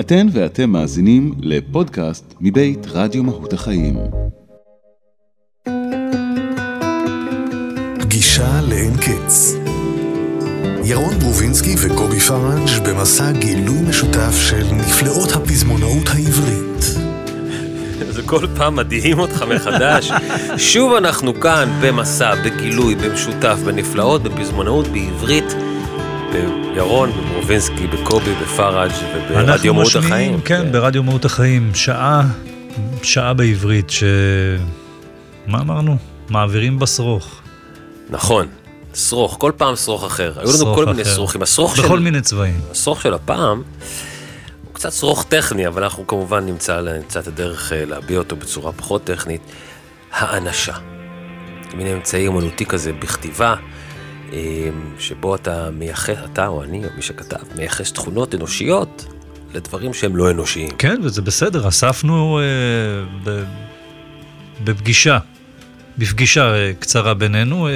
אתן ואתם מאזינים לפודקאסט מבית רדיו מהות החיים. פגישה לאין קץ. ירון ברובינסקי וקובי פראג' במסע גילוי משותף של נפלאות הפזמונאות העברית. זה כל פעם מדהים אותך מחדש. שוב אנחנו כאן במסע, בגילוי, במשותף, בנפלאות, בפזמונאות, בעברית, בירון, בברובינסקי, בקובי, בפראג' וברדיו מהות החיים. משמיעים, כן, ברדיו מהות החיים, שעה, שעה בעברית, ש... מה אמרנו? מעבירים בשרוך. נכון, שרוך, כל פעם שרוך אחר. היו לנו כל מיני אחר. שרוכים. השרוך של... בכל מיני צבעים. השרוך של הפעם הוא קצת שרוך טכני, אבל אנחנו כמובן נמצא, נמצא את הדרך אה, להביע אותו בצורה פחות טכנית. האנשה. מין אמצעי אמנותי כזה בכתיבה, שבו אתה מייחס, אתה או אני, או מי שכתב, מייחס תכונות אנושיות לדברים שהם לא אנושיים. כן, וזה בסדר, אספנו אה, ב... בפגישה, בפגישה אה, קצרה בינינו, אה,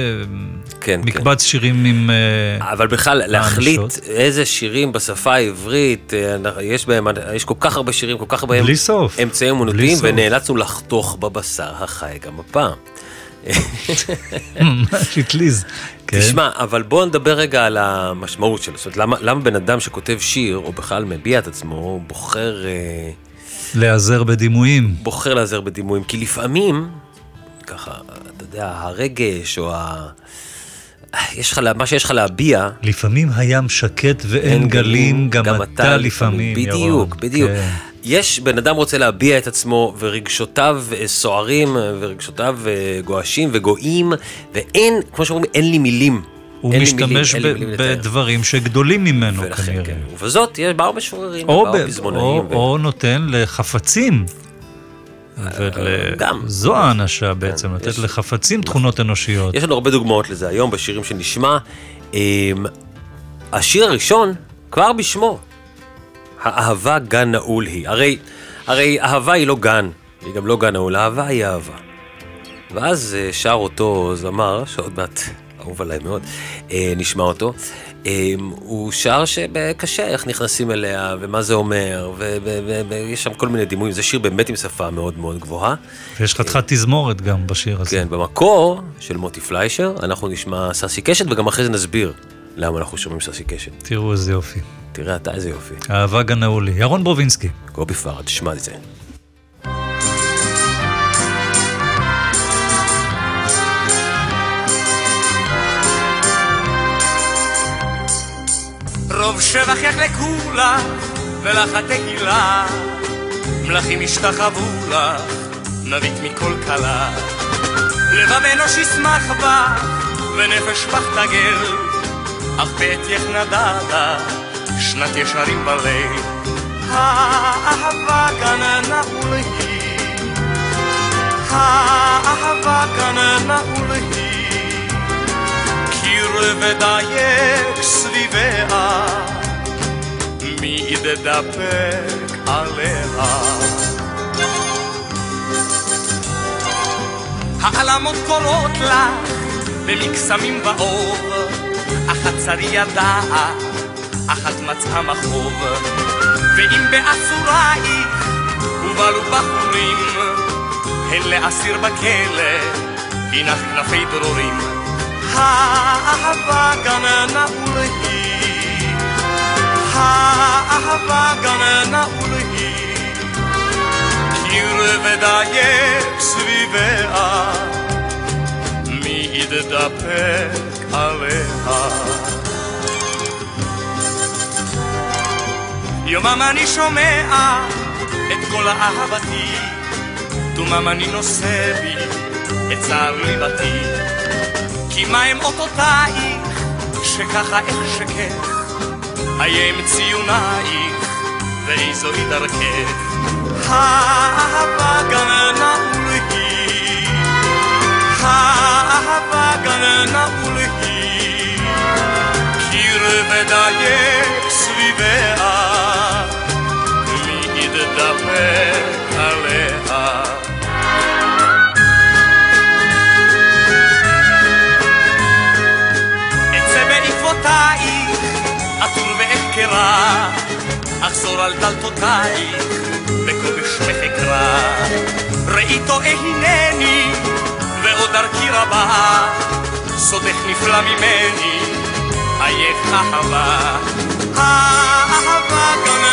כן, מקבץ שירים עם... אה, אבל בכלל, להחליט האנשות. איזה שירים בשפה העברית, אה, יש בהם, יש כל כך הרבה שירים, כל כך הרבה בלי סוף. אמצעים סוף. ונאלצנו לחתוך בבשר החי גם הפעם. ממש התליז. כן. תשמע, אבל בוא נדבר רגע על המשמעות שלו. זאת אומרת, למה, למה בן אדם שכותב שיר, או בכלל מביע את עצמו, בוחר, אה, להיעזר בדימויים. בוחר להיעזר בדימויים? כי לפעמים, ככה, אתה יודע, הרגש, או ה... יש לך, מה שיש לך להביע, לפעמים הים שקט ואין גלים, גם אתה לפעמים, ירון. בדיוק, בדיוק. כן. יש, בן אדם רוצה להביע את עצמו, ורגשותיו אה, סוערים, אה, ורגשותיו אה, גועשים וגואים, ואין, כמו שאומרים, אין לי מילים. הוא מילים, משתמש ב- מילים לתאר. בדברים שגדולים ממנו ולכן, כנראה. כן. ובזאת, יש באו משוררים, או, באו ב- פזמונאים. או, ו- או נותן לחפצים. ול... גם. זו האנשה בעצם, לתת יש- לחפצים תכונות אנושיות. יש לנו הרבה דוגמאות לזה היום בשירים שנשמע. אמ, השיר הראשון, כבר בשמו, האהבה גן נעול היא. הרי, הרי אהבה היא לא גן, היא גם לא גן נעול, אהבה היא אהבה. ואז אה, שר אותו זמר, שעוד מעט אהוב עליי מאוד, אה, נשמע אותו. אה, הוא שר שקשה איך נכנסים אליה, ומה זה אומר, ויש שם כל מיני דימויים. זה שיר באמת עם שפה מאוד מאוד גבוהה. ויש חתיכת תזמורת גם בשיר הזה. כן, במקור של מוטי פליישר, אנחנו נשמע ססי קשת, וגם אחרי זה נסביר למה אנחנו שומעים ססי קשת. תראו איזה יופי. תראה אתה איזה יופי. אהבה גנאו לי. ירון ברובינסקי. קובי פארד, תשמע את זה. רוב שבח יחלקו לך, ולך התהילה. מלכים ישתחוו לך, נביט מכל כלה. לבב אנוש ישמח בך, ונפש בך תגל. אך בעטייך נדדה, שנת ישרים בלב. האהבה כאן נעול היא, האהבה כאן נעול היא. ודייק סביביה, מי ידפק עליה? העלמות קולות לך במקסמים באור, אחת צרי ידעה, אחת מצאה מחוב, ואם באצורייך ובלו בחורים, הן לאסיר בכלא, הנך כנפי דרורים. האהבה נעול היא, קיר ודייק סביביה, מי ידפק עליה? יומם אני שומע את כל אהבתי, תומם אני נושא בי את צער ליבתי. כי מה הם אותותייך, שככה אחשכך, איה הם ציונייך, ואיזוהי דרכך. האהבה גם נעול היא, האהבה גם נעול היא, קיר ודייק סביביה, מי ידפק עליה. אצא בעקבותייך, אטור ואחקרה, לחזור על דלתותייך, וכה בשמך אקרא. ראיתו אהינני, ועוד דרכי רבה, סודך נפלא ממני, אייך אהבה. האהבה גם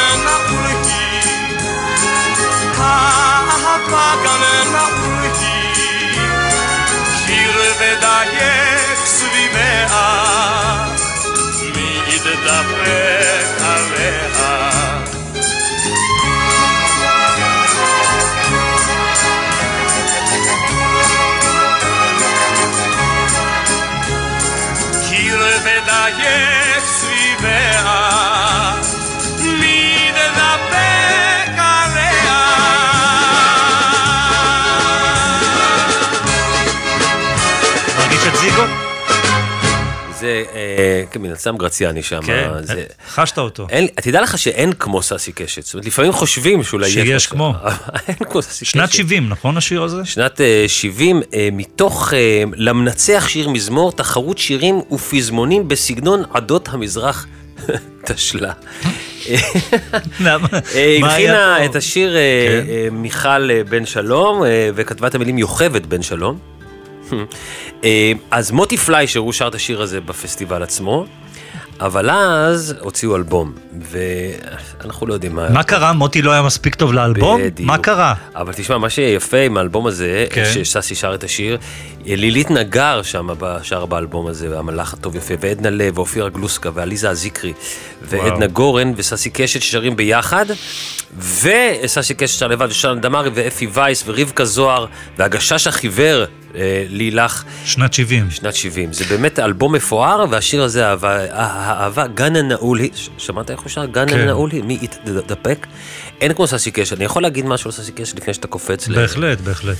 מן הסתם גרציאני שם. כן, זה, חשת אותו. אין, תדע לך שאין כמו סאסי קשת. זאת אומרת, לפעמים חושבים שאולי שיש יש כמו. אבל אין כמו סאסי קשת. שנת 70, נכון השיר הזה? שנת אה, 70, אה, מתוך אה, למנצח שיר מזמור, תחרות שירים ופזמונים בסגנון עדות המזרח תשלה. אה, פה? את השיר אה, כן. אה, מיכל אה, בן שלום, אה, וכתבה את המילים יוכבד בן שלום. אה, אז מוטי פליישר, הוא שר את השיר הזה בפסטיבל עצמו, אבל אז הוציאו אלבום, ואנחנו לא יודעים מה... מה קרה? מוטי לא היה מספיק טוב לאלבום? בדיוק. מה קרה? אבל תשמע, מה שיפה עם האלבום הזה, כן. שססי שר את השיר, לילית נגר שם שר באלבום הזה, המלאך הטוב יפה, ועדנה לב, ואופירה גלוסקה, ועליזה אזיקרי, ועדנה. גורן, וססי קשת ששרים ביחד, וססי קשת שר לבד, ושרן דמארי, ואפי וייס, ורבקה זוהר, והגשש החיוור, אה, לילך, שנת 70. שנת 70. זה באמת אלבום מפואר, והשיר הזה, אהבה, האהבה, גן הנעול היא, שמעת איך הוא שר? גן כן. הנעול היא, מי יתדפק? אין כמו ססי קשת. אני יכול להגיד משהו על ססי קשת לפני שאתה קופץ ל... בהחלט, בהחלט.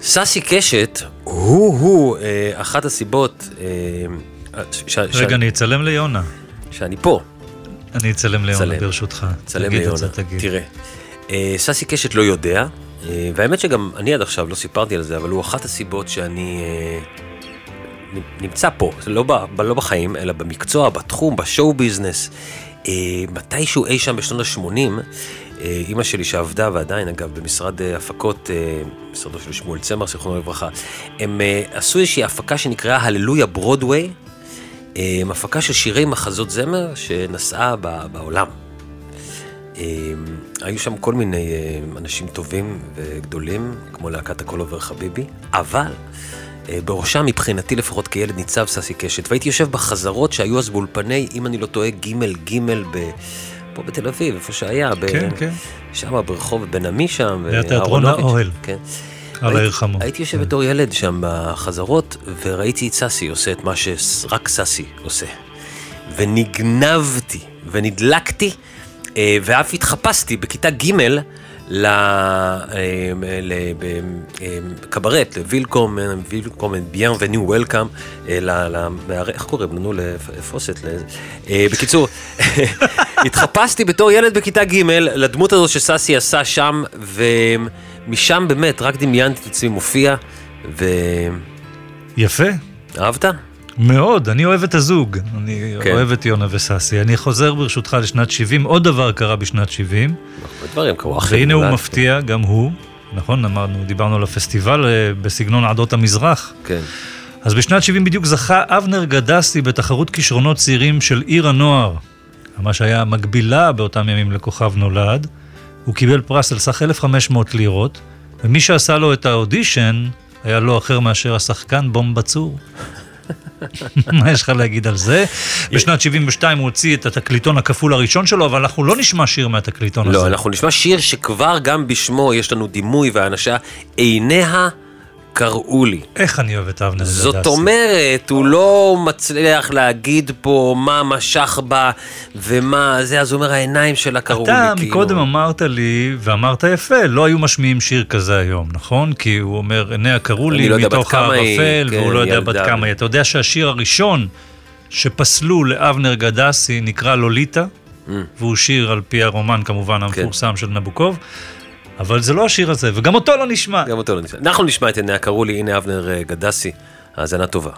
ססי קשת הוא-הוא אה, אחת הסיבות אה, ש- רגע, אני אצלם ליונה. שאני פה, אני אצלם ליונה, צלם. ברשותך. צלם תגיד את ליונה, זה. תראה. אה, ססי קשת לא יודע, אה, והאמת שגם אני עד עכשיו לא סיפרתי על זה, אבל הוא אחת הסיבות שאני אה, נמצא פה, זה לא, ב, לא בחיים, אלא במקצוע, בתחום, בשואו ביזנס. אה, מתישהו אי שם בשנות ה-80, אה, אימא שלי שעבדה, ועדיין אגב, במשרד אה, הפקות, אה, משרדו של שמואל צמר, זיכרונו לברכה, הם אה, עשו איזושהי הפקה שנקראה הללויה ברודוויי, אה, הפקה של שירי מחזות זמר שנסעה ב- בעולם. אה, היו שם כל מיני אה, אנשים טובים וגדולים, כמו להקת הכל עובר חביבי, אבל אה, בראשם, מבחינתי לפחות כילד, ניצב ססי קשת, והייתי יושב בחזרות שהיו אז באולפני, אם אני לא טועה, ג' ג' ב... פה בתל אביב, איפה שהיה, ב... כן, כן. שם ברחוב בן עמי שם, ליד תיאטרון ואהרונוביץ', האוהל. כן. על העיר חמו. הייתי יושב כן. בתור ילד שם בחזרות, וראיתי את ססי עושה את מה שרק ססי עושה. ונגנבתי, ונדלקתי, אה, ואף התחפשתי בכיתה ג' ל- אה, אה, לווילקום, וילקום, ביאן וניו וולקאם, איך קוראים לנו? לפוסט. אה, בקיצור, התחפשתי בתור ילד בכיתה ג' לדמות הזו שססי עשה שם, ומשם באמת רק דמיינתי את עצמי מופיע, יפה. ואהבת? מאוד, אני אוהב את הזוג. אני כן. אוהב את יונה וססי. אני חוזר ברשותך לשנת 70, עוד דבר קרה בשנת 70, הרבה דברים קרו אחרי והנה הוא. מפתיע, גם הוא. נכון, אמרנו, דיברנו על הפסטיבל אה, בסגנון עדות המזרח. כן. אז בשנת 70 בדיוק זכה אבנר גדסי בתחרות כישרונות צעירים של עיר הנוער, מה שהיה מקבילה באותם ימים לכוכב נולד. הוא קיבל פרס על סך 1,500 לירות, ומי שעשה לו את האודישן היה לא אחר מאשר השחקן בום בצור. מה יש לך להגיד על זה? בשנת 72 הוא הוציא את התקליטון הכפול הראשון שלו, אבל אנחנו לא נשמע שיר מהתקליטון הזה. לא, אנחנו נשמע שיר שכבר גם בשמו יש לנו דימוי והאנשה, עיניה קראו לי. איך אני אוהב את אבנר גדסי. זאת אומרת, הוא לא מצליח להגיד פה מה משך בה ומה זה, אז הוא אומר העיניים שלה קראו לי. אתה כאילו. מקודם אמרת לי, ואמרת יפה, לא היו משמיעים שיר כזה היום, נכון? כי הוא אומר, עיניה קראו לי לא מתוך הערפל, כן, והוא לא יודע. בת כמה היא. אתה יודע שהשיר הראשון שפסלו לאבנר גדסי נקרא לוליטה, Mm. והוא שיר על פי הרומן כמובן כן. המפורסם של נבוקוב, אבל זה לא השיר הזה, וגם אותו לא נשמע. גם אותו לא נשמע. אנחנו נשמע את עיניה קראו לי, הנה אבנר אה, גדסי, האזנה טובה.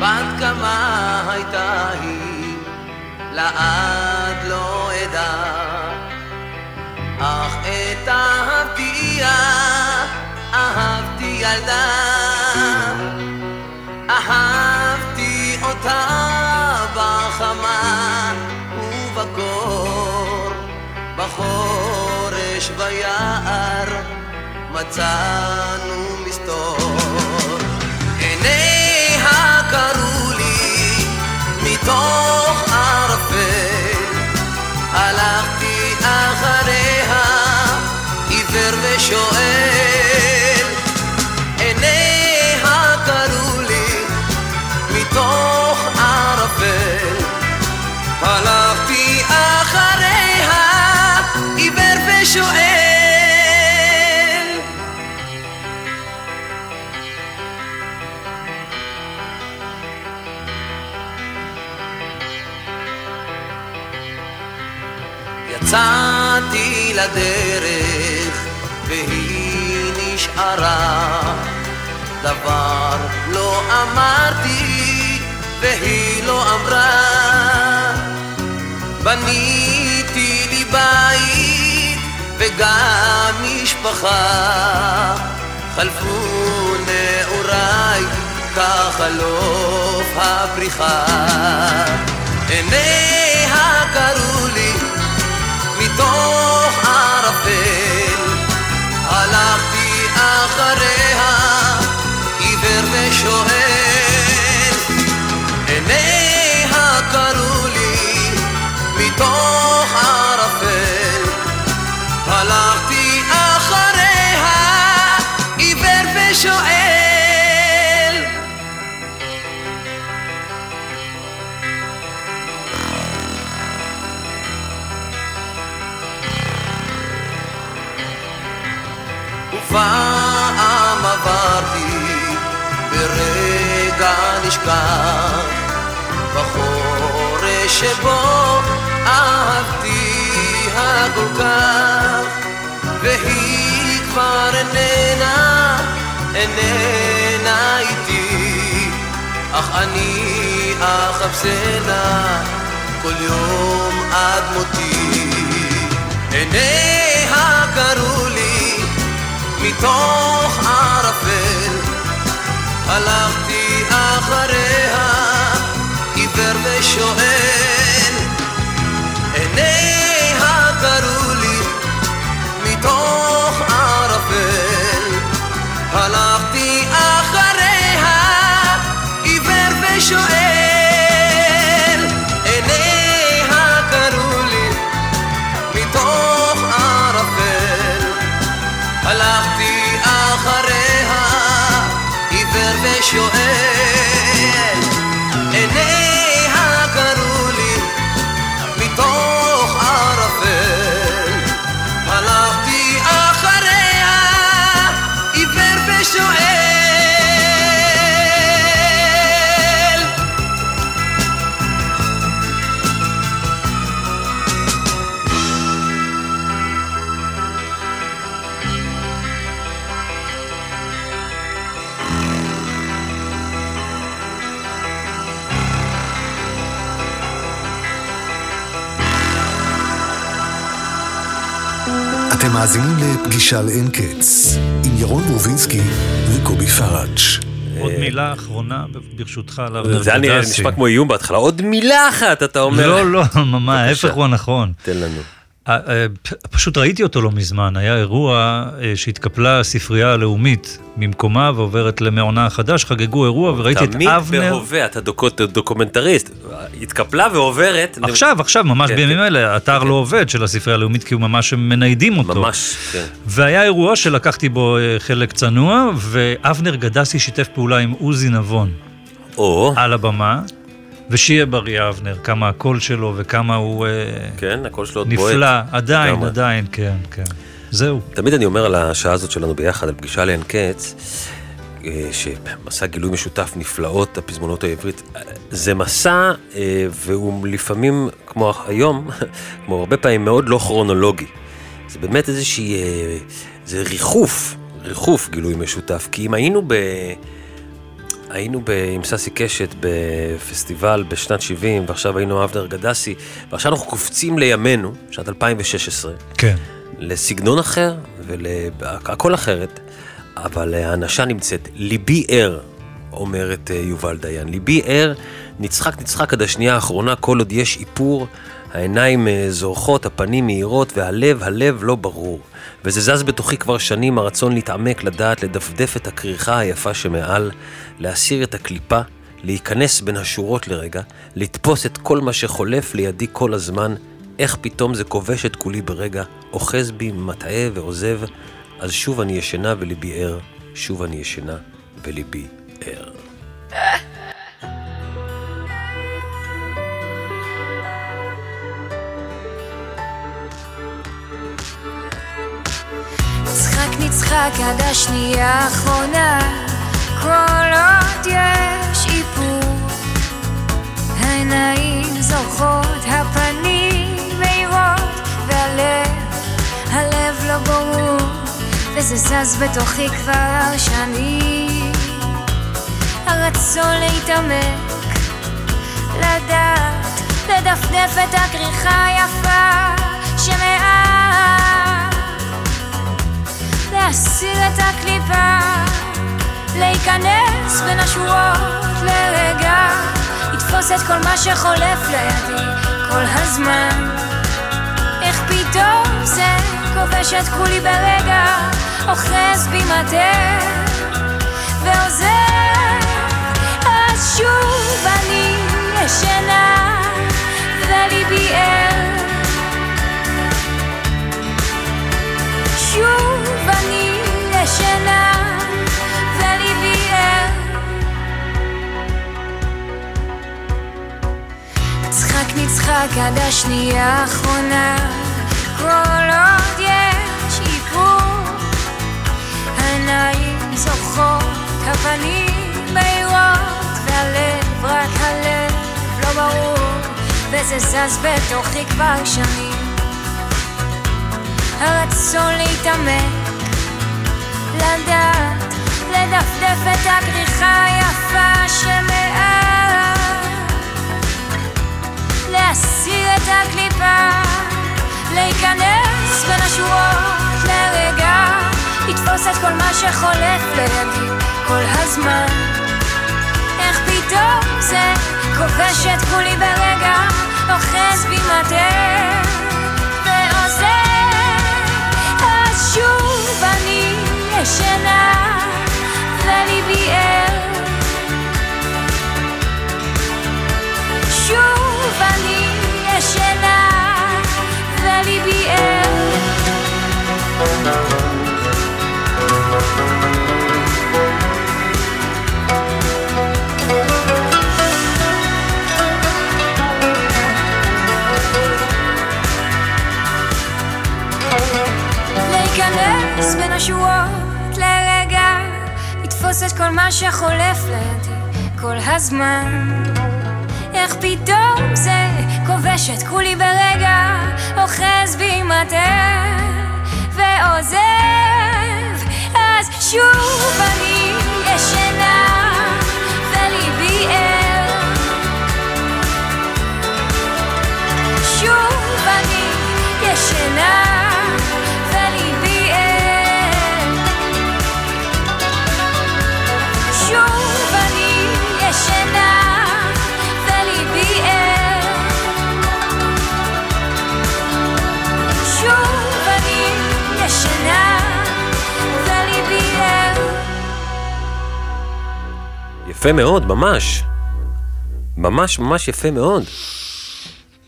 בת כמה הייתה היא, לעד לא אדע, אך אהבתיה, אהבתי ילדה. אהבתי אותה בחמה ובקור, בחורש ביער מצאנו מסתור. עיניה קראו לי מתוך יצאתי לדרך והיא נשארה. דבר לא אמרתי והיא לא אמרה. בניתי לי בית וגם משפחה. חלפו נעוריי כחלוף הפריחה עיניה קראו לי מתוך ערפל. הלכתי אחריה עיוור ושואל. עיניה קראו לי מתוך ערפל. הלכתי אחריה עיוור ושואל ופעם עברתי ברגע נשכח. בחורש שבו אהבתי הכל כך והיא כבר איננה, איננה איתי. אך אני אחפשנה כל יום עד מותי. עיניה קראו לי מתוך ערפל. הלכתי אחריה עיוור ושואל. עיניה קראו לי מתוך ערפל. הלכתי אחריה עיוור ושואל עיוור אתם מאזינים לפגישה לאין קץ, עם ירון ברובינסקי וקובי פראג'. עוד מילה אחרונה, ברשותך, על אבנר זה נראה- גדסי. נשמע כמו איום בהתחלה, עוד מילה אחת אתה אומר. לא, לא, ממש. ההפך הוא הנכון. תן לנו. אה, אה, פשוט ראיתי אותו לא מזמן, היה אירוע אה, שהתקפלה הספרייה הלאומית ממקומה ועוברת למעונה החדש, חגגו אירוע וראיתי את תמיד אבנר. בהווה, אתה דוקו- דוקומנטריסט. התקפלה ועוברת. עכשיו, עכשיו, ממש כן, בימים כן. האלה, האתר כן, לא עובד של הספרייה הלאומית כי הוא ממש מניידים אותו. ממש, כן. והיה אירוע שלקחתי בו חלק צנוע, ואבנר גדסי שיתף פעולה עם עוזי נבון או, על הבמה, ושיהיה בריא אבנר, כמה הקול שלו וכמה הוא אה, כן, הקול שלו עוד בועט. נפלא, עדיין, לגמרי. עדיין, כן, כן. זהו. תמיד אני אומר על השעה הזאת שלנו ביחד, על פגישה לאין קץ, אה, שמסע גילוי משותף, נפלאות הפזמונות העברית, זה מסע, אה, והוא לפעמים, כמו היום, כמו הרבה פעמים, מאוד לא כרונולוגי. זה באמת איזושהי, זה ריחוף, ריחוף גילוי משותף, כי אם היינו ב... היינו ב, עם ססי קשת בפסטיבל בשנת 70, ועכשיו היינו אבנר גדסי, ועכשיו אנחנו קופצים לימינו, שנת 2016, כן. לסגנון אחר והכל אחרת, אבל האנשה נמצאת. ליבי ער, אומרת אה, יובל דיין. ליבי ער, נצחק נצחק עד השנייה האחרונה, כל עוד יש איפור, העיניים אה, זורחות, הפנים מהירות, והלב, הלב לא ברור. וזה זז בתוכי כבר שנים, הרצון להתעמק, לדעת, לדפדף את הכריכה היפה שמעל, להסיר את הקליפה, להיכנס בין השורות לרגע, לתפוס את כל מה שחולף לידי כל הזמן, איך פתאום זה כובש את כולי ברגע, אוחז בי, מטעה ועוזב, אז שוב אני ישנה וליבי ער, שוב אני ישנה וליבי ער. נצחק עד השנייה האחרונה. כל עוד יש איפור העיניים זורחות, הפנים מהירות והלב, הלב לא ברור וזה זז בתוכי כבר שנים. הרצון להתעמק, לדעת, לדפדף את הכריכה היפה שמעל להסיר את הקליפה, להיכנס בין השורות לרגע, לתפוס את כל מה שחולף לידי כל הזמן. איך פתאום זה כובש את כולי ברגע, אוחז בי מטה ועוזר, אז שוב אני ישנה וליבי ער. שוב אני ישנה וליבי ער. נצחק נצחק עד השנייה האחרונה כל עוד יש איפור העיניים זוכות, הפנים מהירות והלב, רק הלב לא ברור וזה זז בתוכי כבר שנים. הרצון להתעמק, לדעת, לדפדף את הכריכה היפה שמעל, להסיר את הקליפה, להיכנס בין השורות לרגע, לתפוס את כל מה שחולף לידי כל הזמן. איך פתאום זה כובש את כולי ברגע, אוחז בי מטה ועוזר. אז שוב אני ישנה וליבי ער. שוב אני ישנה וליבי ער. להיכנס בין השורות לתפוס את כל מה שחולף לידי כל הזמן. איך פתאום זה כובש את כולי ברגע, אוחז בי מטה ועוזב, אז שוב אני ישנה וליבי ער. שוב אני ישנה יפה מאוד, ממש. ממש ממש יפה מאוד.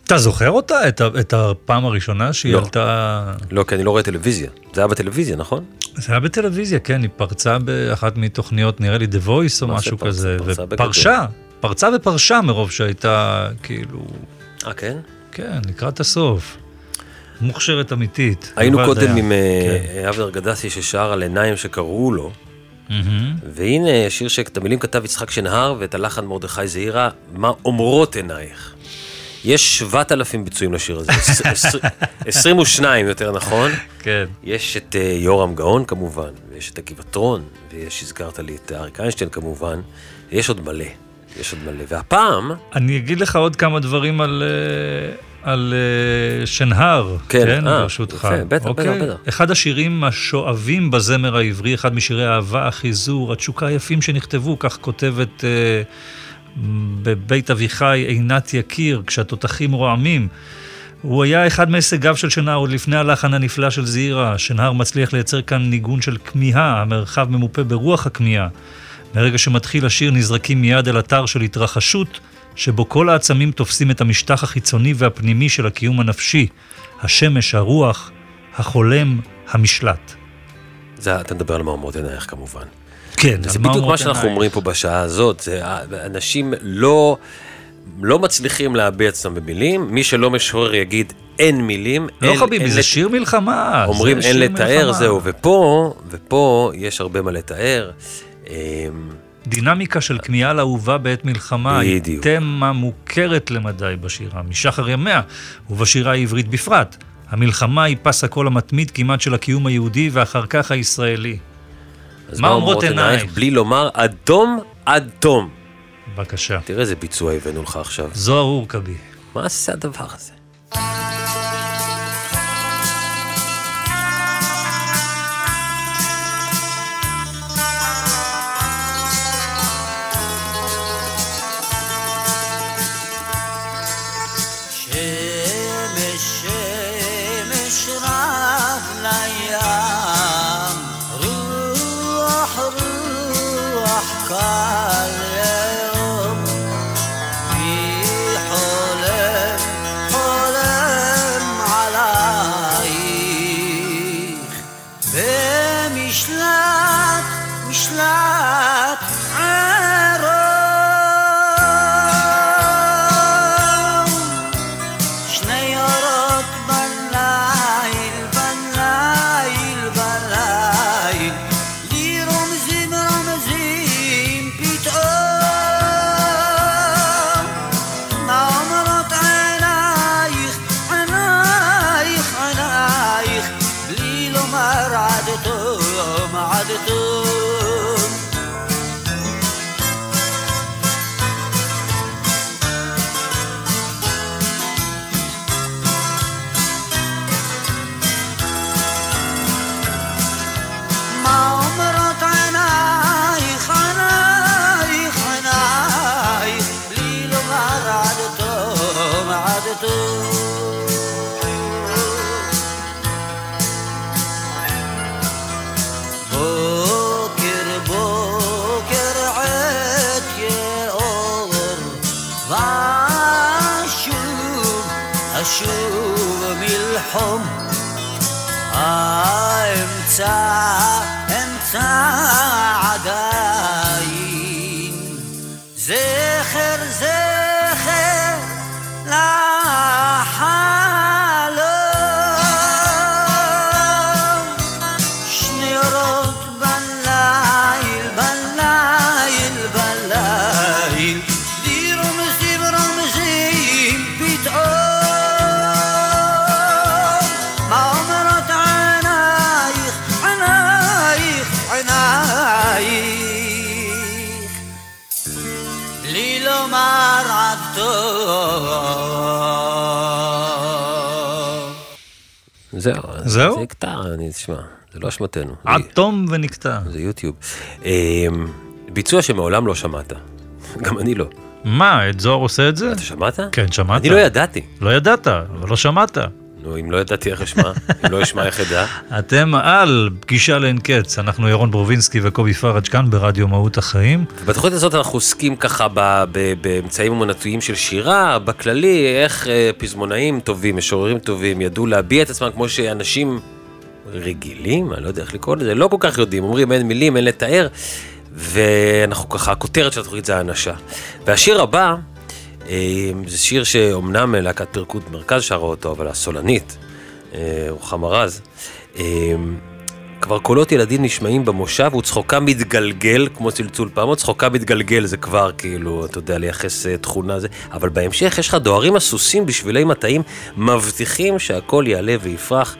אתה זוכר אותה? את, את הפעם הראשונה שהיא לא. עלתה... לא, כי אני לא רואה טלוויזיה. זה היה בטלוויזיה, נכון? זה היה בטלוויזיה, כן, היא פרצה באחת מתוכניות, נראה לי The Voice או משהו פרצה? כזה, פרצה ופרשה, פרצה ופרשה מרוב שהייתה, כאילו, אה, כן? כן, לקראת הסוף. מוכשרת אמיתית. היינו קודם דיין. עם אה, כן. אבנר גדסי ששר על עיניים שקראו לו. והנה שיר שאת המילים כתב יצחק שנהר ואת הלחן מרדכי זעירה, מה אומרות עינייך? יש 7,000 ביצועים לשיר הזה, עש- עש- 22 יותר נכון. כן. יש את אה, יורם גאון כמובן, ויש את הגבעתרון, ויש, הזכרת לי את אריק איינשטיין כמובן, יש עוד מלא, יש עוד מלא. והפעם, אני אגיד לך עוד כמה דברים על, אה, על אה, שנהר, כן, כן, אה, ברשותך. יפה, בטח, אוקיי? בטח, בטח. אחד השירים השואבים בזמר העברי, אחד משירי האהבה, החיזור, התשוקה היפים שנכתבו, כך כותבת אה, בבית אביחי עינת יקיר, כשהתותחים רועמים. הוא היה אחד מהישגיו של שנהר עוד לפני הלחן הנפלא של זעירה. שנהר מצליח לייצר כאן ניגון של כמיהה, המרחב ממופה ברוח הכמיהה. מרגע שמתחיל השיר נזרקים מיד אל אתר של התרחשות, שבו כל העצמים תופסים את המשטח החיצוני והפנימי של הקיום הנפשי, השמש, הרוח, החולם, המשלט. זה, אתה מדבר על מהמורות עינייך כמובן. כן, זה בדיוק מה שאנחנו אומרים פה בשעה הזאת, זה, אנשים לא, לא מצליחים להביע עצמם במילים, מי שלא משורר יגיד אין מילים. לא אין, חביבי, אין זה לת- שיר מלחמה. אומרים אין לתאר, מלחמה. זהו, ופה, ופה יש הרבה מה לתאר. דינמיקה של כמיהה לאהובה בעת מלחמה היא בדיוק. תמה מוכרת למדי בשירה, משחר ימיה, ובשירה העברית בפרט. המלחמה היא פס הקול המתמיד כמעט של הקיום היהודי ואחר כך הישראלי. אז מה אומרות עינייך? בלי לומר אדום עד תום. בבקשה. תראה איזה ביצוע הבאנו לך עכשיו. זוהר אורקבי. מה זה הדבר הזה? time and time זהו. זה יקטע, אני תשמע, זה לא אשמתנו. עד תום ונקטע. זה יוטיוב. אמ, ביצוע שמעולם לא שמעת. גם אני לא. מה, את זוהר עושה את זה? אתה שמעת? כן, שמעת. אני לא ידעתי. לא ידעת, אבל לא שמעת. נו, אם לא ידעתי איך אשמע, אם לא אשמע איך אדע. אתם על פגישה לאין קץ. אנחנו ירון ברובינסקי וקובי פראג' כאן ברדיו מהות החיים. בתוכנית הזאת אנחנו עוסקים ככה באמצעים אמנותיים של שירה, בכללי, איך אה, פזמונאים טובים, משוררים טובים, ידעו להביע את עצמם כמו שאנשים רגילים, אני לא יודע איך לקרוא לזה, לא כל כך יודעים, אומרים אין מילים, אין לתאר, ואנחנו ככה, הכותרת של התוכנית זה האנשה. והשיר הבא, זה שיר שאומנם להקת פרקוד מרכז שרה אותו, אבל הסולנית, אה, רוחמה רז, אה, כבר קולות ילדים נשמעים במושב וצחוקה מתגלגל, כמו צלצול פעמות, צחוקה מתגלגל זה כבר כאילו, אתה יודע, לייחס אה, תכונה זה, אבל בהמשך יש לך דוהרים הסוסים בשבילי מטעים, מבטיחים שהכל יעלה ויפרח.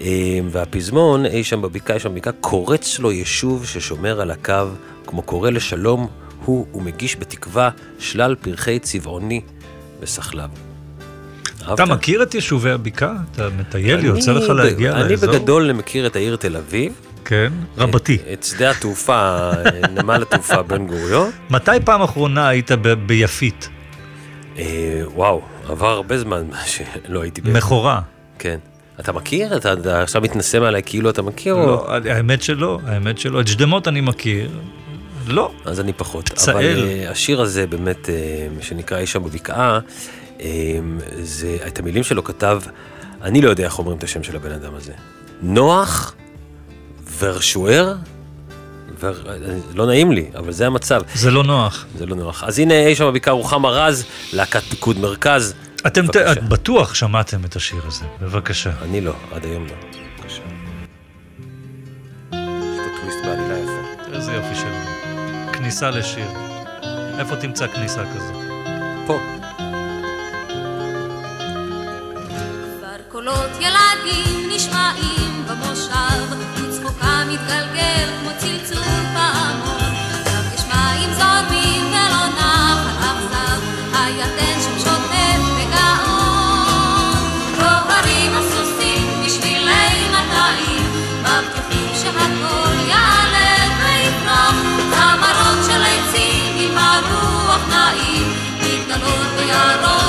אה, והפזמון, אי שם בבקעה, אי שם בבקעה, קורץ לו יישוב ששומר על הקו, כמו קורא לשלום, הוא ומגיש בתקווה שלל פרחי צבעוני וסחלב. אתה? מכיר את יישובי הבקעה? אתה מטייל, אני יוצא לך להגיע אני לאזור? בגדול מכיר את העיר תל אביב. כן, רבתי. את שדה התעופה, נמל התעופה בן גוריון. מתי פעם אחרונה היית ביפית? אה, וואו, עבר הרבה זמן שלא הייתי ב... מכורה. כן. אתה מכיר? אתה עכשיו מתנשא מעליי כאילו אתה מכיר? לא, האמת שלא, האמת שלא. את שדמות אני מכיר. לא. אז אני פחות. פצאל. אבל אה, השיר הזה באמת, אה, שנקרא אי שם בבקעה, אה, זה, את המילים שלו כתב, אני לא יודע איך אומרים את השם של הבן אדם הזה. נוח ורשואר? ור... לא נעים לי, אבל זה המצב, זה לא נוח. זה לא נוח. אז הנה אי שם בבקעה רוחמה רז, להקת פיקוד מרכז. אתם ת-. את בטוח שמעתם את השיר הזה, בבקשה. אני לא, עד היום לא. כניסה לשיר. איפה תמצא כניסה כזו? פה. כבר קולות ילדים נשמעים במושב, וצחוקה מתגלגל כמו צלצול Maria Rosa.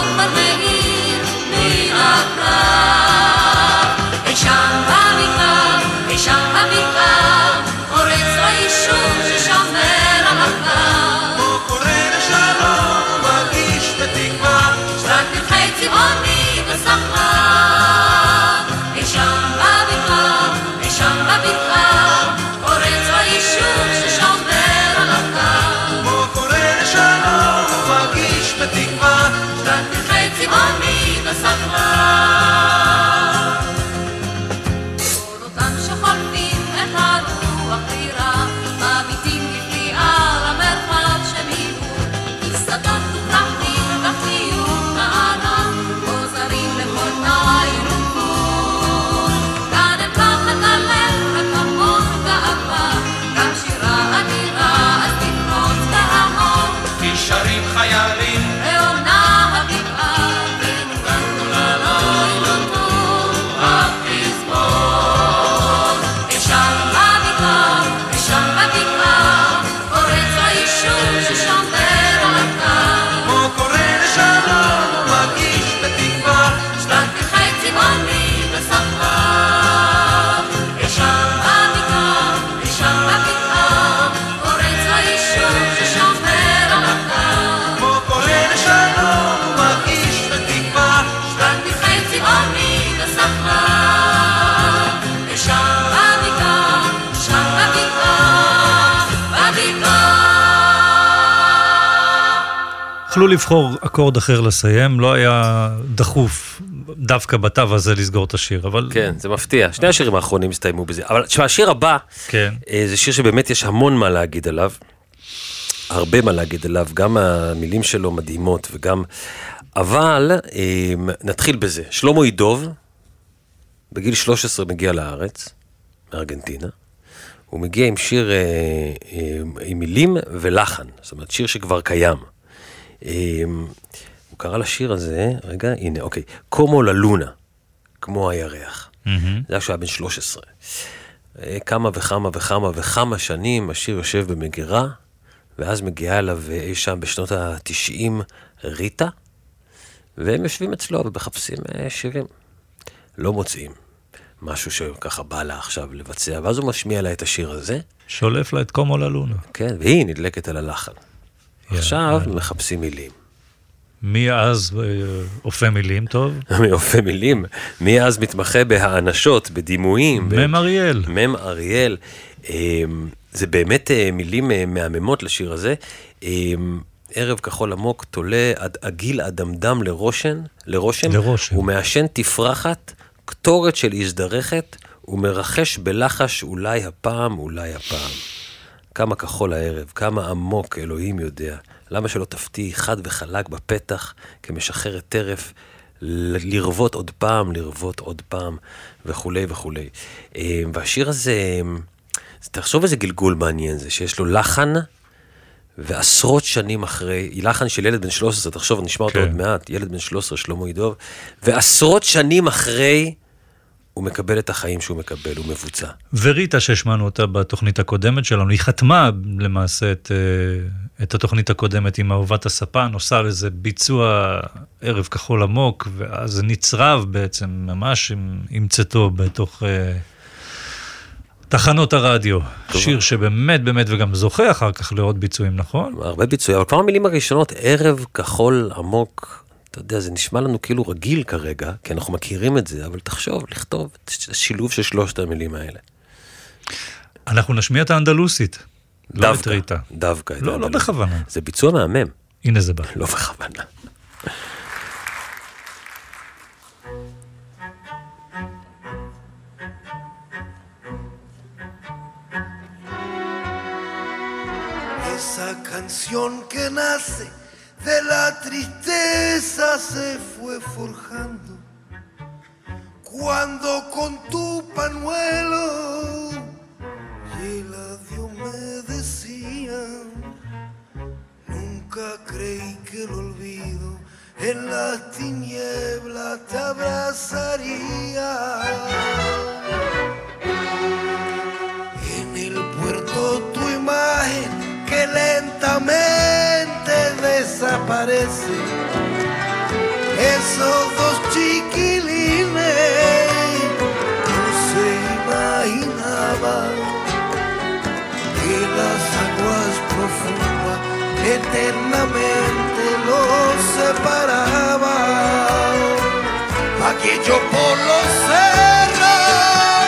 יכלו לבחור אקורד אחר לסיים, לא היה דחוף דווקא בתו הזה לסגור את השיר, אבל... כן, זה מפתיע. שני השירים האחרונים הסתיימו בזה. אבל תשמע, השיר הבא, כן. אה, זה שיר שבאמת יש המון מה להגיד עליו. הרבה מה להגיד עליו, גם המילים שלו מדהימות וגם... אבל אה, נתחיל בזה. שלמה ידוב, בגיל 13 מגיע לארץ, מארגנטינה. הוא מגיע עם שיר אה, עם מילים ולחן, זאת אומרת שיר שכבר קיים. אה, הוא קרא לשיר הזה, רגע, הנה, אוקיי, קומו ללונה, כמו הירח. זה היה כשהוא היה בן 13. אה, כמה וכמה וכמה וכמה שנים השיר יושב במגירה, ואז מגיעה אליו אה, אי שם בשנות ה-90 ריטה, והם יושבים אצלו ומחפשים אה, שירים. לא מוצאים משהו שככה בא לה עכשיו לבצע, ואז הוא משמיע לה את השיר הזה, שולף לה את קומו ללונה. כן, והיא נדלקת על הלחן. עכשיו יאללה. מחפשים מילים. מי אז אה, אופה מילים טוב? מיופי מילים. מי אז מתמחה בהאנשות, בדימויים. מם אריאל. מם אריאל. אמ, זה באמת אה, מילים אה, מהממות לשיר הזה. אמ, ערב כחול עמוק תולה עד עגיל אדמדם לרושן, לרושם, לרושם. ומעשן תפרחת, קטורת של הזדרכת, הוא מרחש בלחש אולי הפעם, אולי הפעם. כמה כחול הערב, כמה עמוק, אלוהים יודע. למה שלא תפתיעי חד וחלק בפתח, כמשחררת טרף, לרוות עוד פעם, לרוות עוד פעם, וכולי וכולי. אה, והשיר הזה, אה, תחשוב איזה גלגול מעניין זה, שיש לו לחן, ועשרות שנים אחרי, היא לחן של ילד בן 13, תחשוב, נשמע אותו כן. עוד מעט, ילד בן 13, שלמה ידוב, ועשרות שנים אחרי, הוא מקבל את החיים שהוא מקבל, הוא מבוצע. וריטה, שהשמענו אותה בתוכנית הקודמת שלנו, היא חתמה למעשה את, אה, את התוכנית הקודמת עם אהובת הספן, עושה לזה ביצוע ערב כחול עמוק, ואז זה נצרב בעצם ממש עם, עם צאתו בתוך אה, תחנות הרדיו. שיר שבאמת באמת וגם זוכה אחר כך לעוד ביצועים, נכון? הרבה ביצועים, אבל כבר המילים הראשונות, ערב כחול עמוק, אתה יודע, זה נשמע לנו כאילו רגיל כרגע, כי אנחנו מכירים את זה, אבל תחשוב, לכתוב את השילוב של שלושת המילים האלה. אנחנו נשמיע את האנדלוסית, לא את דווקא, ריטה. דווקא. את לא, לא האנדלוסית. בכוונה. זה ביצוע מהמם, הנה זה בא. לא בכוונה. Esa canción que nace de la tristeza se fue forjando. Cuando con tu panuelo y el adiós me decían, nunca creí que el olvido en las tinieblas te abrazaría. Esos dos chiquilines no se imaginaban que las aguas profundas eternamente los separaban. Aquello por los cerros,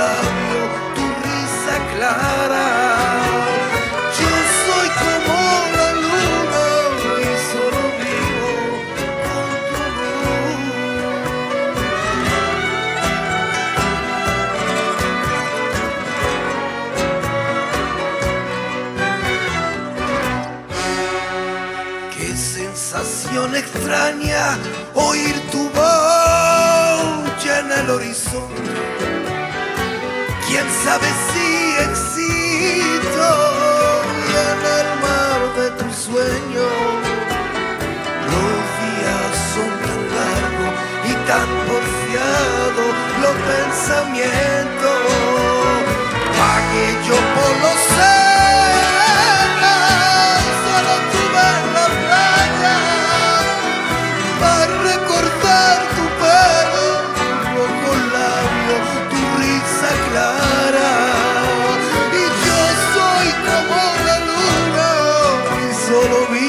labio, tu risa clara. Yo soy como la luna y solo vivo con tu luz. Qué sensación extraña sabe si existo en el mar de tu sueño. Los días son tan largos y tan porfiados los pensamientos. Pagué yo por los solo vi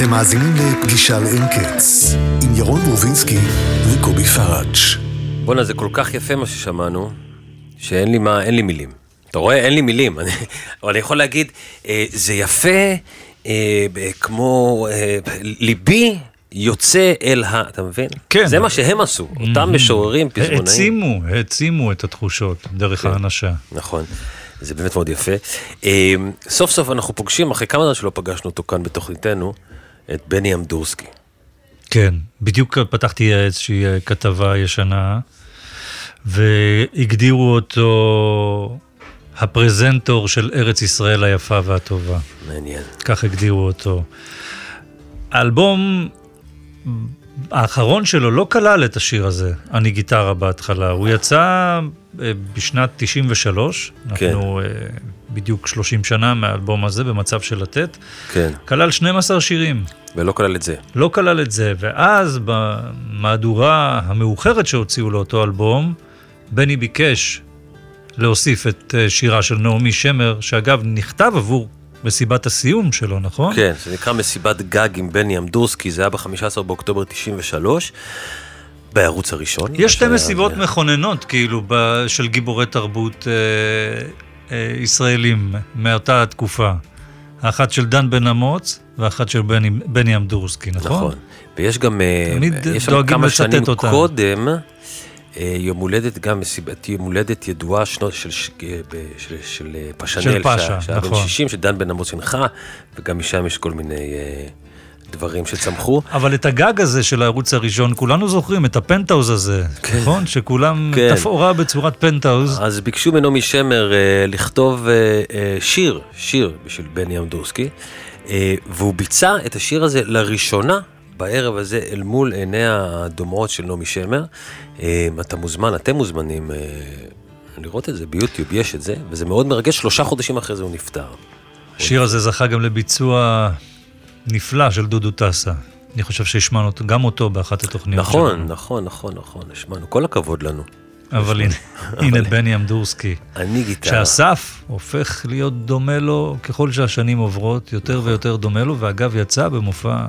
אתם מאזינים לפגישה לאין קץ, עם ירון רובינסקי וקובי פראג'. בואנה, זה כל כך יפה מה ששמענו, שאין לי מה, אין לי מילים. אתה רואה? אין לי מילים. אני- אבל אני יכול להגיד, אה, זה יפה, אה, ב- כמו אה, ליבי יוצא אל ה... אתה מבין? כן. זה מה שהם עשו, אותם משוררים, פזמונאים. העצימו, העצימו את התחושות דרך האנשה. נכון, זה באמת מאוד יפה. אה, סוף סוף אנחנו פוגשים, אחרי כמה זמן שלא פגשנו אותו כאן בתוכניתנו, את בני אמדורסקי. כן, בדיוק פתחתי איזושהי אה, כתבה ישנה, והגדירו אותו הפרזנטור של ארץ ישראל היפה והטובה. מעניין. כך הגדירו אותו. האלבום האחרון שלו לא כלל את השיר הזה, אני גיטרה בהתחלה. הוא יצא אה, בשנת 93, כן. אנחנו אה, בדיוק 30 שנה מהאלבום הזה במצב של לתת. כן, כלל 12 שירים. ולא כלל את זה. לא כלל את זה, ואז במהדורה המאוחרת שהוציאו לאותו אלבום, בני ביקש להוסיף את אה, שירה של נעמי שמר, שאגב נכתב עבור מסיבת הסיום שלו, נכון? כן, זה נקרא מסיבת גג עם בני אמדורסקי, זה היה ב-15 באוקטובר 93, בערוץ הראשון. יש שתי מסיבות מכוננות, כאילו, ב- של גיבורי תרבות אה, אה, ישראלים מאותה התקופה. האחת של דן בן אמוץ, ואחת של בני, בני אמדורסקי, נכון? נכון. ויש גם, אה, תמיד יש שם דואגים כמה שנים אותם. קודם, יום הולדת, גם מסיבת יום הולדת ידועה שנות של, אה, ב- של, של אה, פשנל, של פאשה, שהיה- שהיה בן נכון. 60, שדן בן אמוץ הנחה, וגם משם יש כל מיני אה, דברים שצמחו. אבל את הגג הזה של הערוץ הראשון, כולנו זוכרים, את הפנטהאוז הזה, נכון? שכולם כן. תפאורה בצורת פנטהאוז. אז ביקשו מנעמי שמר אה, לכתוב אה, אה, שיר, שיר בשביל בני אמדורסקי, אה, והוא ביצע את השיר הזה לראשונה בערב הזה אל מול עיניה הדומעות של נעמי שמר. אה, אתה מוזמן, אתם מוזמנים אה, לראות את זה ביוטיוב, יש את זה, וזה מאוד מרגש, שלושה חודשים אחרי זה הוא נפטר. השיר הזה זכה גם לביצוע נפלא של דודו טסה. אני חושב שהשמענו גם אותו באחת התוכניות נכון, שלנו. נכון, נכון, נכון, השמענו, כל הכבוד לנו. אבל הנה, הנה בני אמדורסקי. אני גיטרה. שהסף הופך להיות דומה לו ככל שהשנים עוברות, יותר ויותר דומה לו, ואגב יצא במופע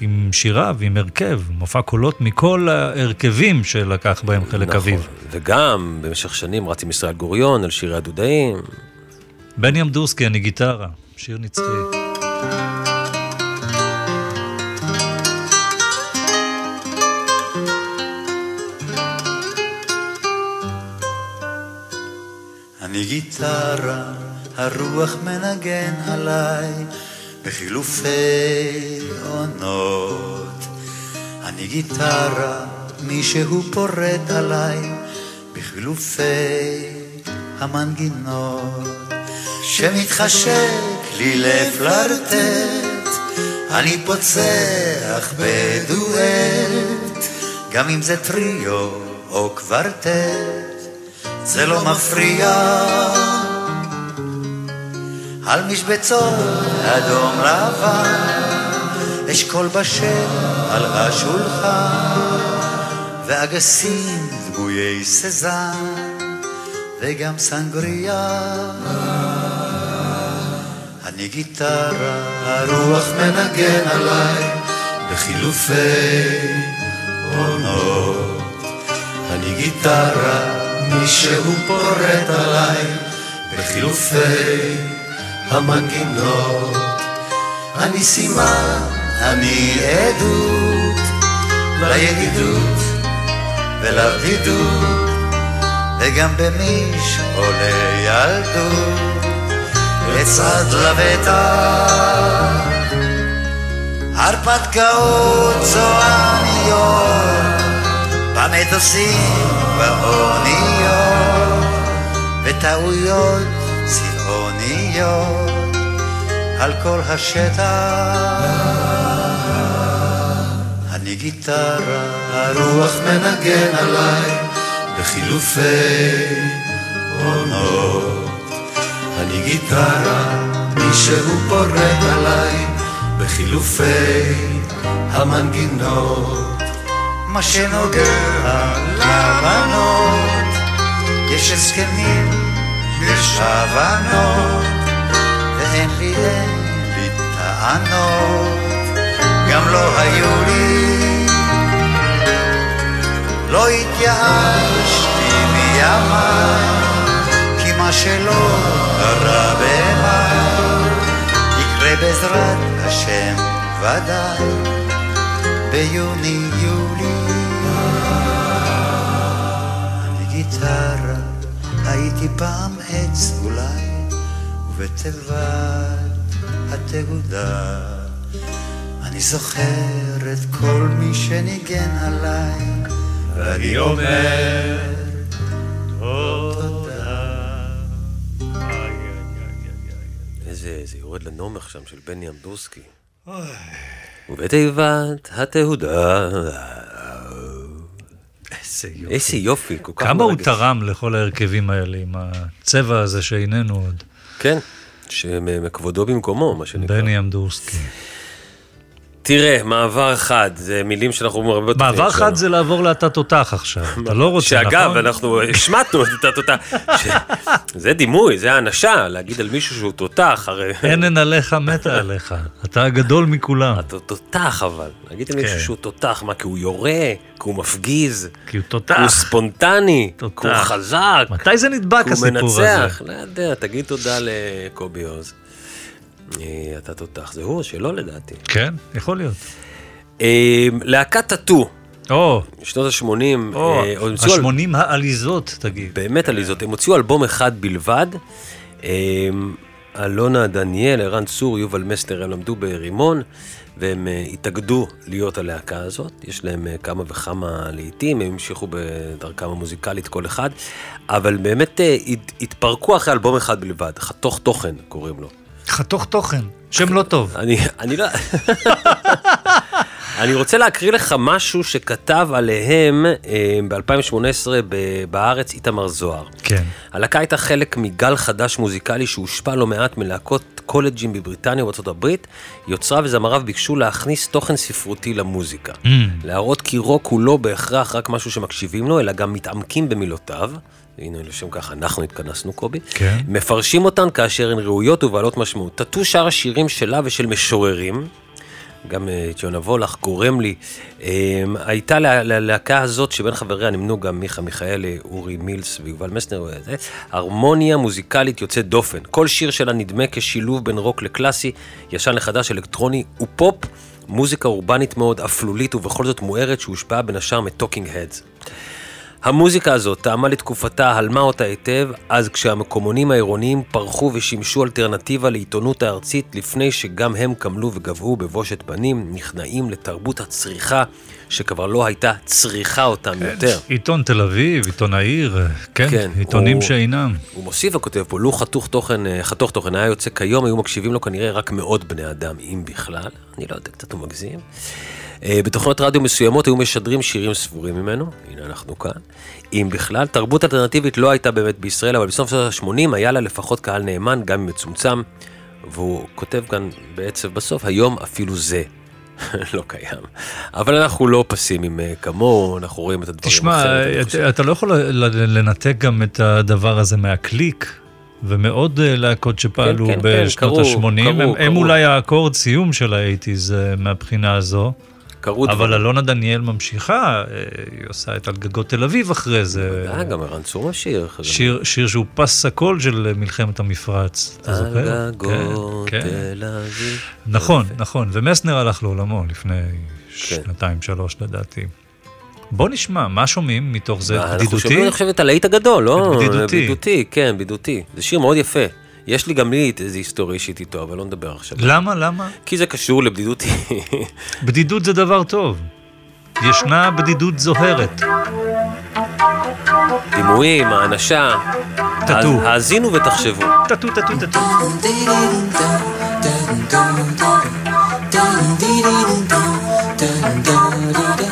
עם שירה ועם הרכב, מופע קולות מכל ההרכבים שלקח בהם חלק נכון. אביב. וגם במשך שנים רץ עם ישראל גוריון על שירי הדודאים. בני אמדורסקי, אני גיטרה, שיר נצחי. אני גיטרה, הרוח מנגן עליי בחילופי עונות. אני גיטרה, מישהו פורט עליי בחילופי המנגינות. שמתחשק לי לפלרטט, אני פוצח בדואט, גם אם זה טריו או קוורטט. זה לא מפריע. על משבצות אדום לבן, אשכול בשל על השולחן, ואגסים דמויי סזן, וגם סנגריה. אני גיטרה, הרוח מנגן עליי, בחילופי עונות. אני גיטרה, מישהו פורט עליי בחילופי המנגינות. אני סימן, אני עדות לידידות ולבדידות, וגם במשעולי ילדות, לצד לבטח. הרפתקאות צועניות במטוסים, באוניות, וטעויות צבעוניות על כל השטח. אני גיטרה, הרוח מנגן עליי בחילופי עונות. אני גיטרה, מישהו פורט עליי בחילופי המנגינות. מה שנוגע לבנות, יש הסכמים, יש הבנות, לי, אין לי טענות, גם לא היו לי. לא התייאשתי מימיי, כי מה שלא קרה במאי, יקרה בעזרת השם ודאי, ביוני-יולי. אני גיטרה, הייתי פעם עץ אולי, ובתיבת התהודה. אני זוכר את כל מי שניגן עליי, ואני אומר איזה, זה יורד לנומך שם של בני אמדורסקי. ובתיבת התהודה. איזה יופי. איזה יופי, כל כך כמה הוא מרגש. תרם לכל ההרכבים האלה עם הצבע הזה שאיננו עוד. כן, שמכבודו במקומו, מה שנקרא. בני אמדורסקי. תראה, מעבר אחד, זה מילים שאנחנו אומרים הרבה מעבר שלנו. אחד זה לעבור לאתה תותח עכשיו. אתה לא רוצה, שאגב, נכון? אנחנו השמטנו את התותח. ש- זה דימוי, זה האנשה, להגיד על מישהו שהוא תותח, הרי... אין אין עליך מתה עליך. אתה הגדול מכולם. אתה תותח אבל. להגיד על מישהו כן. שהוא תותח, מה, כי הוא יורה, כי הוא מפגיז, כי הוא כי הוא תותח. ספונטני, כי הוא תותח. חזק, מתי זה נדבק הוא הסיפור הזה? מנצח. לא יודע, תגיד תודה לקובי עוז. אה, אתה תותח, זה הוא, שלא לדעתי. כן, יכול להיות. אה, להקת טאטו, או, שנות ה-80, או, אה, השמונים העליזות, תגיד. באמת עליזות, הם הוציאו אלבום אחד בלבד. אה, אלונה דניאל, ערן צור, יובל מסטר, הם למדו ברימון, והם אה, התאגדו להיות הלהקה הזאת. יש להם אה, כמה וכמה לעיתים, הם המשיכו בדרכם המוזיקלית כל אחד, אבל באמת אה, הת- התפרקו אחרי אלבום אחד בלבד, חתוך תוכן קוראים לו. חתוך תוכן, שם לא טוב. אני, אני לא... אני רוצה להקריא לך משהו שכתב עליהם ב-2018 בארץ איתמר זוהר. כן. הלהקה הייתה חלק מגל חדש מוזיקלי שהושפע לא מעט מלהקות קולג'ים בבריטניה ובארצות הברית. יוצריו וזמריו ביקשו להכניס תוכן ספרותי למוזיקה. Mm. להראות כי רוק הוא לא בהכרח רק משהו שמקשיבים לו, אלא גם מתעמקים במילותיו. הנה, לשם כך אנחנו התכנסנו, קובי. כן. מפרשים אותן כאשר הן ראויות ובעלות משמעות. טאטו שר השירים שלה ושל משוררים. גם אה, את יונה וולך, גורם לי. אה, הייתה לה- ללהקה הזאת, שבין חבריה נמנו גם מיכה מיכאלי, אורי מילס ויובל מסנר, וזה, הרמוניה מוזיקלית יוצאת דופן. כל שיר שלה נדמה כשילוב בין רוק לקלאסי, ישן לחדש, אלקטרוני ופופ, מוזיקה אורבנית מאוד, אפלולית ובכל זאת מוארת, שהושפעה בין השאר מ Talking Heads. המוזיקה הזאת טעמה לתקופתה, הלמה אותה היטב, אז כשהמקומונים העירוניים פרחו ושימשו אלטרנטיבה לעיתונות הארצית, לפני שגם הם קמלו וגוועו בבושת פנים, נכנעים לתרבות הצריכה, שכבר לא הייתה צריכה אותם יותר. עיתון תל אביב, עיתון העיר, כן, כן, עיתונים הוא- שאינם. הוא מוסיף וכותב פה, לו חתוך תוכן, אה, חתוך תוכן היה יוצא כיום, היו מקשיבים לו כנראה רק מאות בני אדם, אם בכלל. אני לא יודע, קצת הוא מגזים. אה, בתוכנות רדיו מסוימות היו משדרים שירים ספורים ממנו, הנה אנחנו כאן. אם בכלל, תרבות אלטרנטיבית לא הייתה באמת בישראל, אבל בסוף שנות ה-80 היה לה לפחות קהל נאמן, גם אם מצומצם, והוא כותב כאן בעצם בסוף, היום אפילו זה לא קיים. אבל אנחנו לא פסימיים אה, כמוהו, אנחנו רואים את הדברים תשמע, אחרת, אתה- לא יכול לנתק גם את הדבר הזה מהקליק. ומאוד אה, להקות שפעלו כן, כן, בשנות קרו, ה-80, קרו, הם, הם קרו. אולי האקורד סיום של האייטיז מהבחינה הזו, קרו אבל דברים. אלונה דניאל ממשיכה, אה, היא עושה את על גגות תל אביב אחרי זה. אה, גם ערן צור השיר. שיר, שיר שהוא פס הקול של מלחמת המפרץ, אתה זוכר? על גגות כן, כן. תל אביב. נכון. נכון, ומסנר הלך לעולמו לפני כן. שנתיים, שלוש לדעתי. בוא נשמע, מה שומעים מתוך זה? אנחנו בדידותי? שומעים, אני חושב, את הלהיט הגדול, לא? בדידותי. בדידותי, כן, בדידותי. זה שיר מאוד יפה. יש לי גם לי איזה היסטוריה אישית איתו, אבל לא נדבר עכשיו. למה, למה? כי זה קשור לבדידותי. בדידות זה דבר טוב. ישנה בדידות זוהרת. דימויים, האנשה. טאטו. אז האזינו ותחשבו. טטו, טטו, טטו. Dun,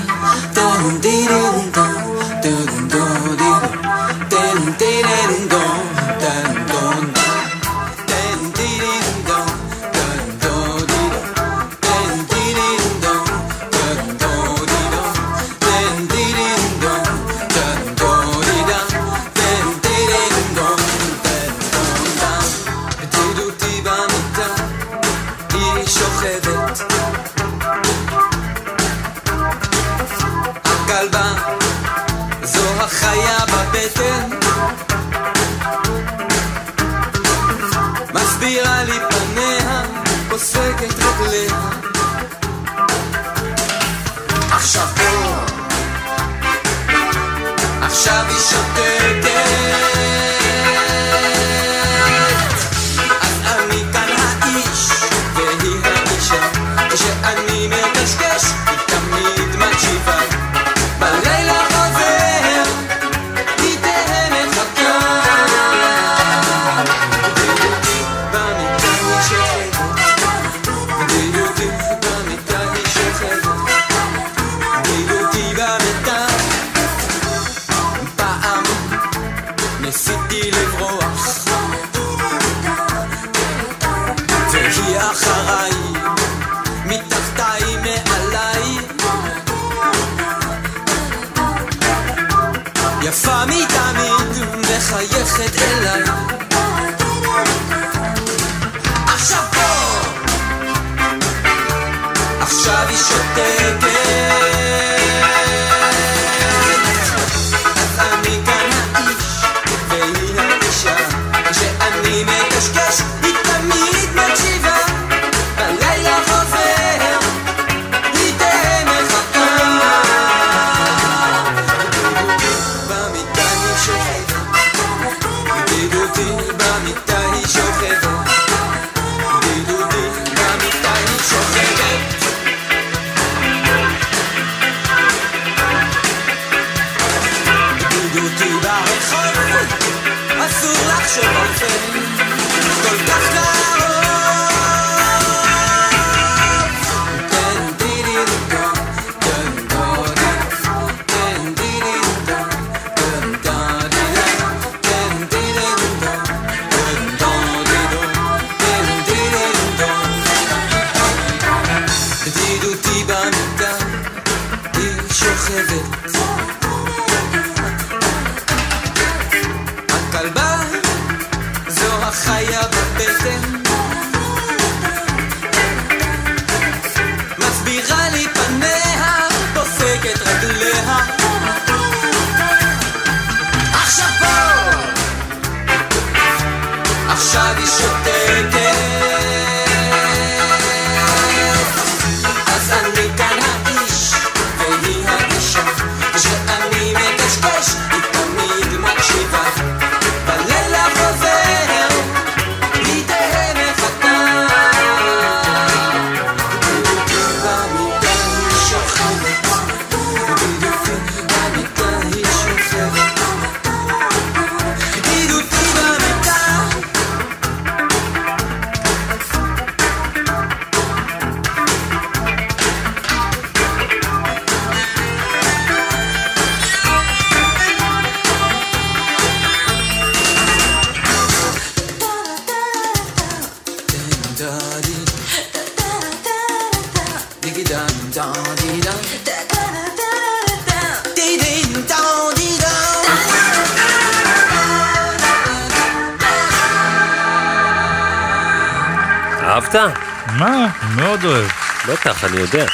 אני יודע.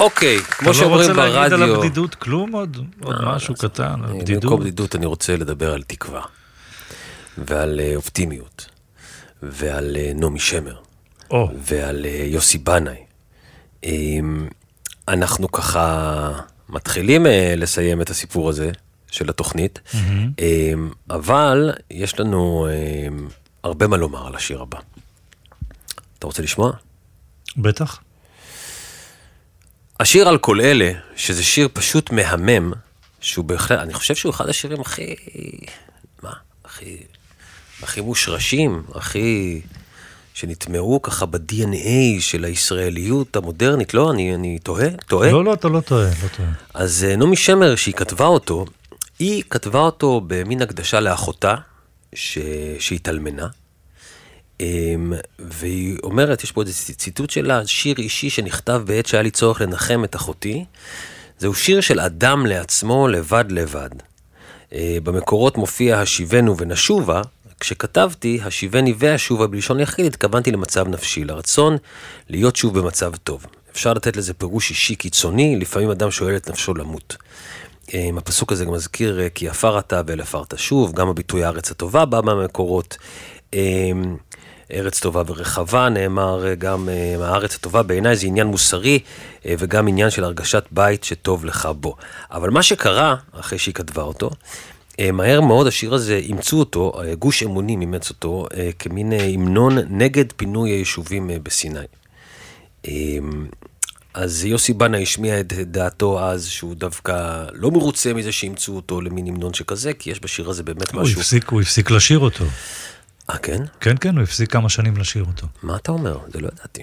אוקיי, כמו אתה לא שאומרים רוצה להגיד על ברדיו... הבדידות כלום? עוד עוד אה, משהו קטן, על במקום בדידות? בדידות אני רוצה לדבר על תקווה, ועל אה, אופטימיות, ועל אה, נעמי שמר, ועל אה, יוסי בנאי. אמ, אנחנו ככה מתחילים לסיים את הסיפור הזה של התוכנית, אמ, אבל יש לנו אמ, הרבה מה לומר על השיר הבא. אתה רוצה לשמוע? בטח. השיר על כל אלה, שזה שיר פשוט מהמם, שהוא בהחלט, אני חושב שהוא אחד השירים הכי, מה, הכי, הכי מושרשים, הכי, שנטמעו ככה ב-DNA של הישראליות המודרנית, לא? אני, אני תוהה? טועה? לא, לא, אתה לא טועה, לא טועה. אז אה, נעמי שמר, שהיא כתבה אותו, היא כתבה אותו במין הקדשה לאחותה, ש... שהתאלמנה. אמ, והיא אומרת, יש פה איזה ציטוט שלה, שיר אישי שנכתב בעת שהיה לי צורך לנחם את אחותי. זהו שיר של אדם לעצמו לבד לבד. אה, במקורות מופיע השיבנו ונשובה, כשכתבתי השיבני והשובה בלשון יחיד, התכוונתי למצב נפשי, לרצון להיות שוב במצב טוב. אפשר לתת לזה פירוש אישי קיצוני, לפעמים אדם שואל את נפשו למות. אה, הפסוק הזה גם מזכיר כי עפר אתה ואל עפרת שוב, גם הביטוי הארץ הטובה בא מהמקורות. ארץ טובה ורחבה, נאמר אה, גם אה, הארץ הטובה, בעיניי זה עניין מוסרי אה, וגם עניין של הרגשת בית שטוב לך בו. אבל מה שקרה, אחרי שהיא כתבה אותו, מהר מאוד השיר הזה אימצו אותו, גוש אמונים אימץ אותו, כמין המנון נגד פינוי היישובים בסיני. אה, אז יוסי בנה השמיע את דעתו אז, שהוא דווקא לא מרוצה מזה שאימצו אותו למין המנון שכזה, כי יש בשיר הזה באמת הוא משהו... הפסיק, הוא הפסיק לשיר אותו. אה, כן? כן, כן, הוא הפסיק כמה שנים לשיר אותו. מה אתה אומר? זה לא ידעתי.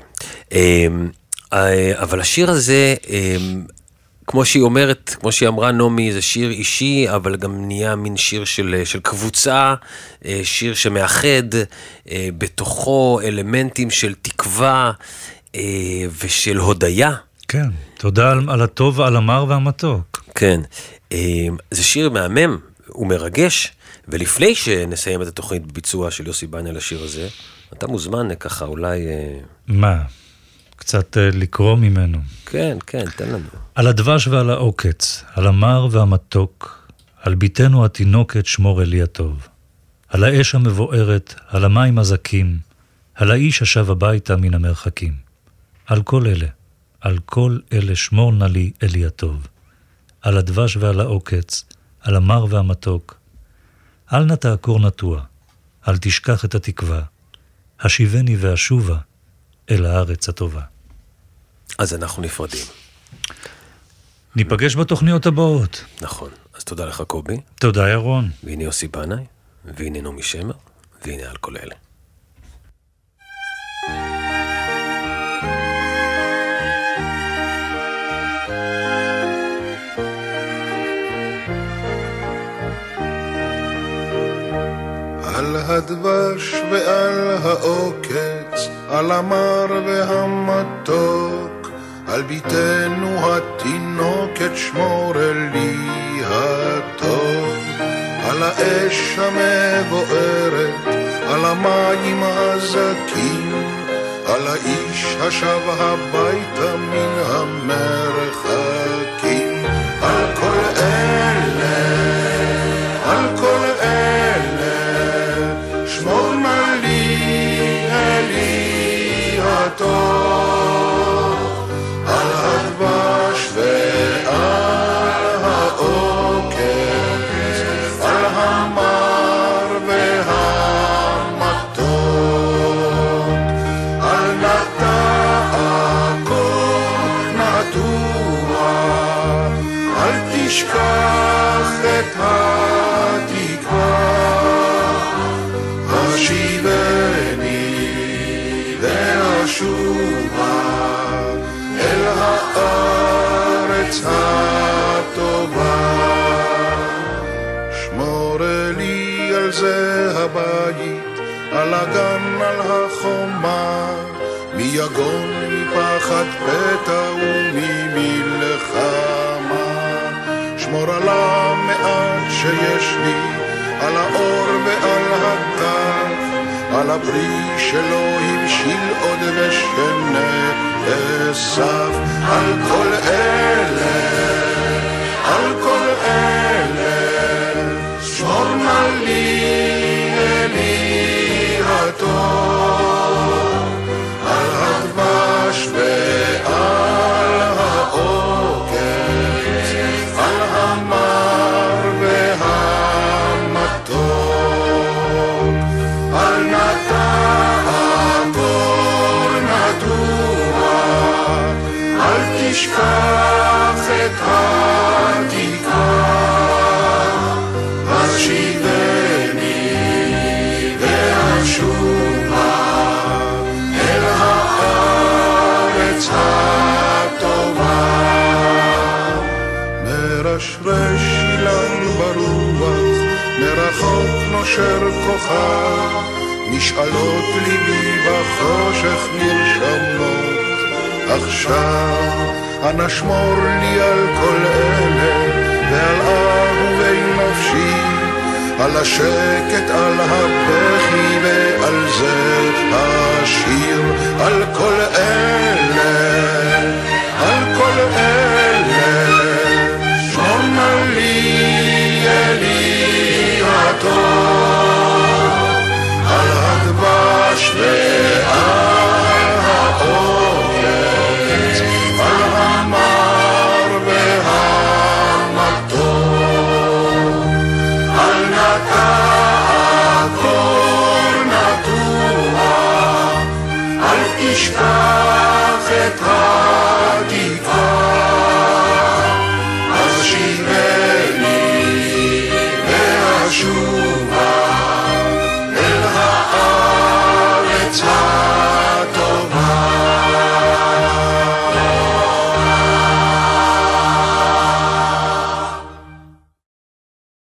אמ, אה, אבל השיר הזה, אמ, כמו שהיא אומרת, כמו שהיא אמרה נעמי, זה שיר אישי, אבל גם נהיה מין שיר של, של קבוצה, אה, שיר שמאחד אה, בתוכו אלמנטים של תקווה אה, ושל הודיה. כן, תודה על, על הטוב, על המר והמתוק. כן. אמ, זה שיר מהמם, הוא מרגש, ולפני שנסיים את התוכנית בביצוע של יוסי בנה לשיר הזה, אתה מוזמן ככה אולי... אה, מה? קצת אה, לקרוא ממנו. כן, כן, תן לנו. על הדבש ועל העוקץ, על המר והמתוק, על בתנו התינוקת שמור אלי הטוב. על האש המבוערת, על המים הזכים, על האיש השב הביתה מן המרחקים. על כל אלה, על כל אלה שמור נא לי אלי הטוב. על הדבש ועל העוקץ, על המר והמתוק. אל נא תעקור נטוע, אל תשכח את התקווה. השיבני ואשובה אל הארץ הטובה. אז אנחנו נפרדים. ניפגש בתוכניות הבאות. נכון. אז תודה לך, קובי, תודה, ירון. והנה יוסי בנאי, והנה נעמי שמר, והנה על כל אלה. הדבש ועל העוקץ, על המר והמתוק, על בתנו התינוקת שמור אלי הטוב, על האש המבוערת, על המים הזכים, על האיש השב הביתה מן המרחקים, שיש לי, על האור ועל הטף, על הפרי שלא הבשיל עוד ושנאסף, על כל אלה, על כל אלה, שמור נא לי אנא שמור לי על כל אלה, ועל אהובי נפשי, על השקט, על הבכי ועל זה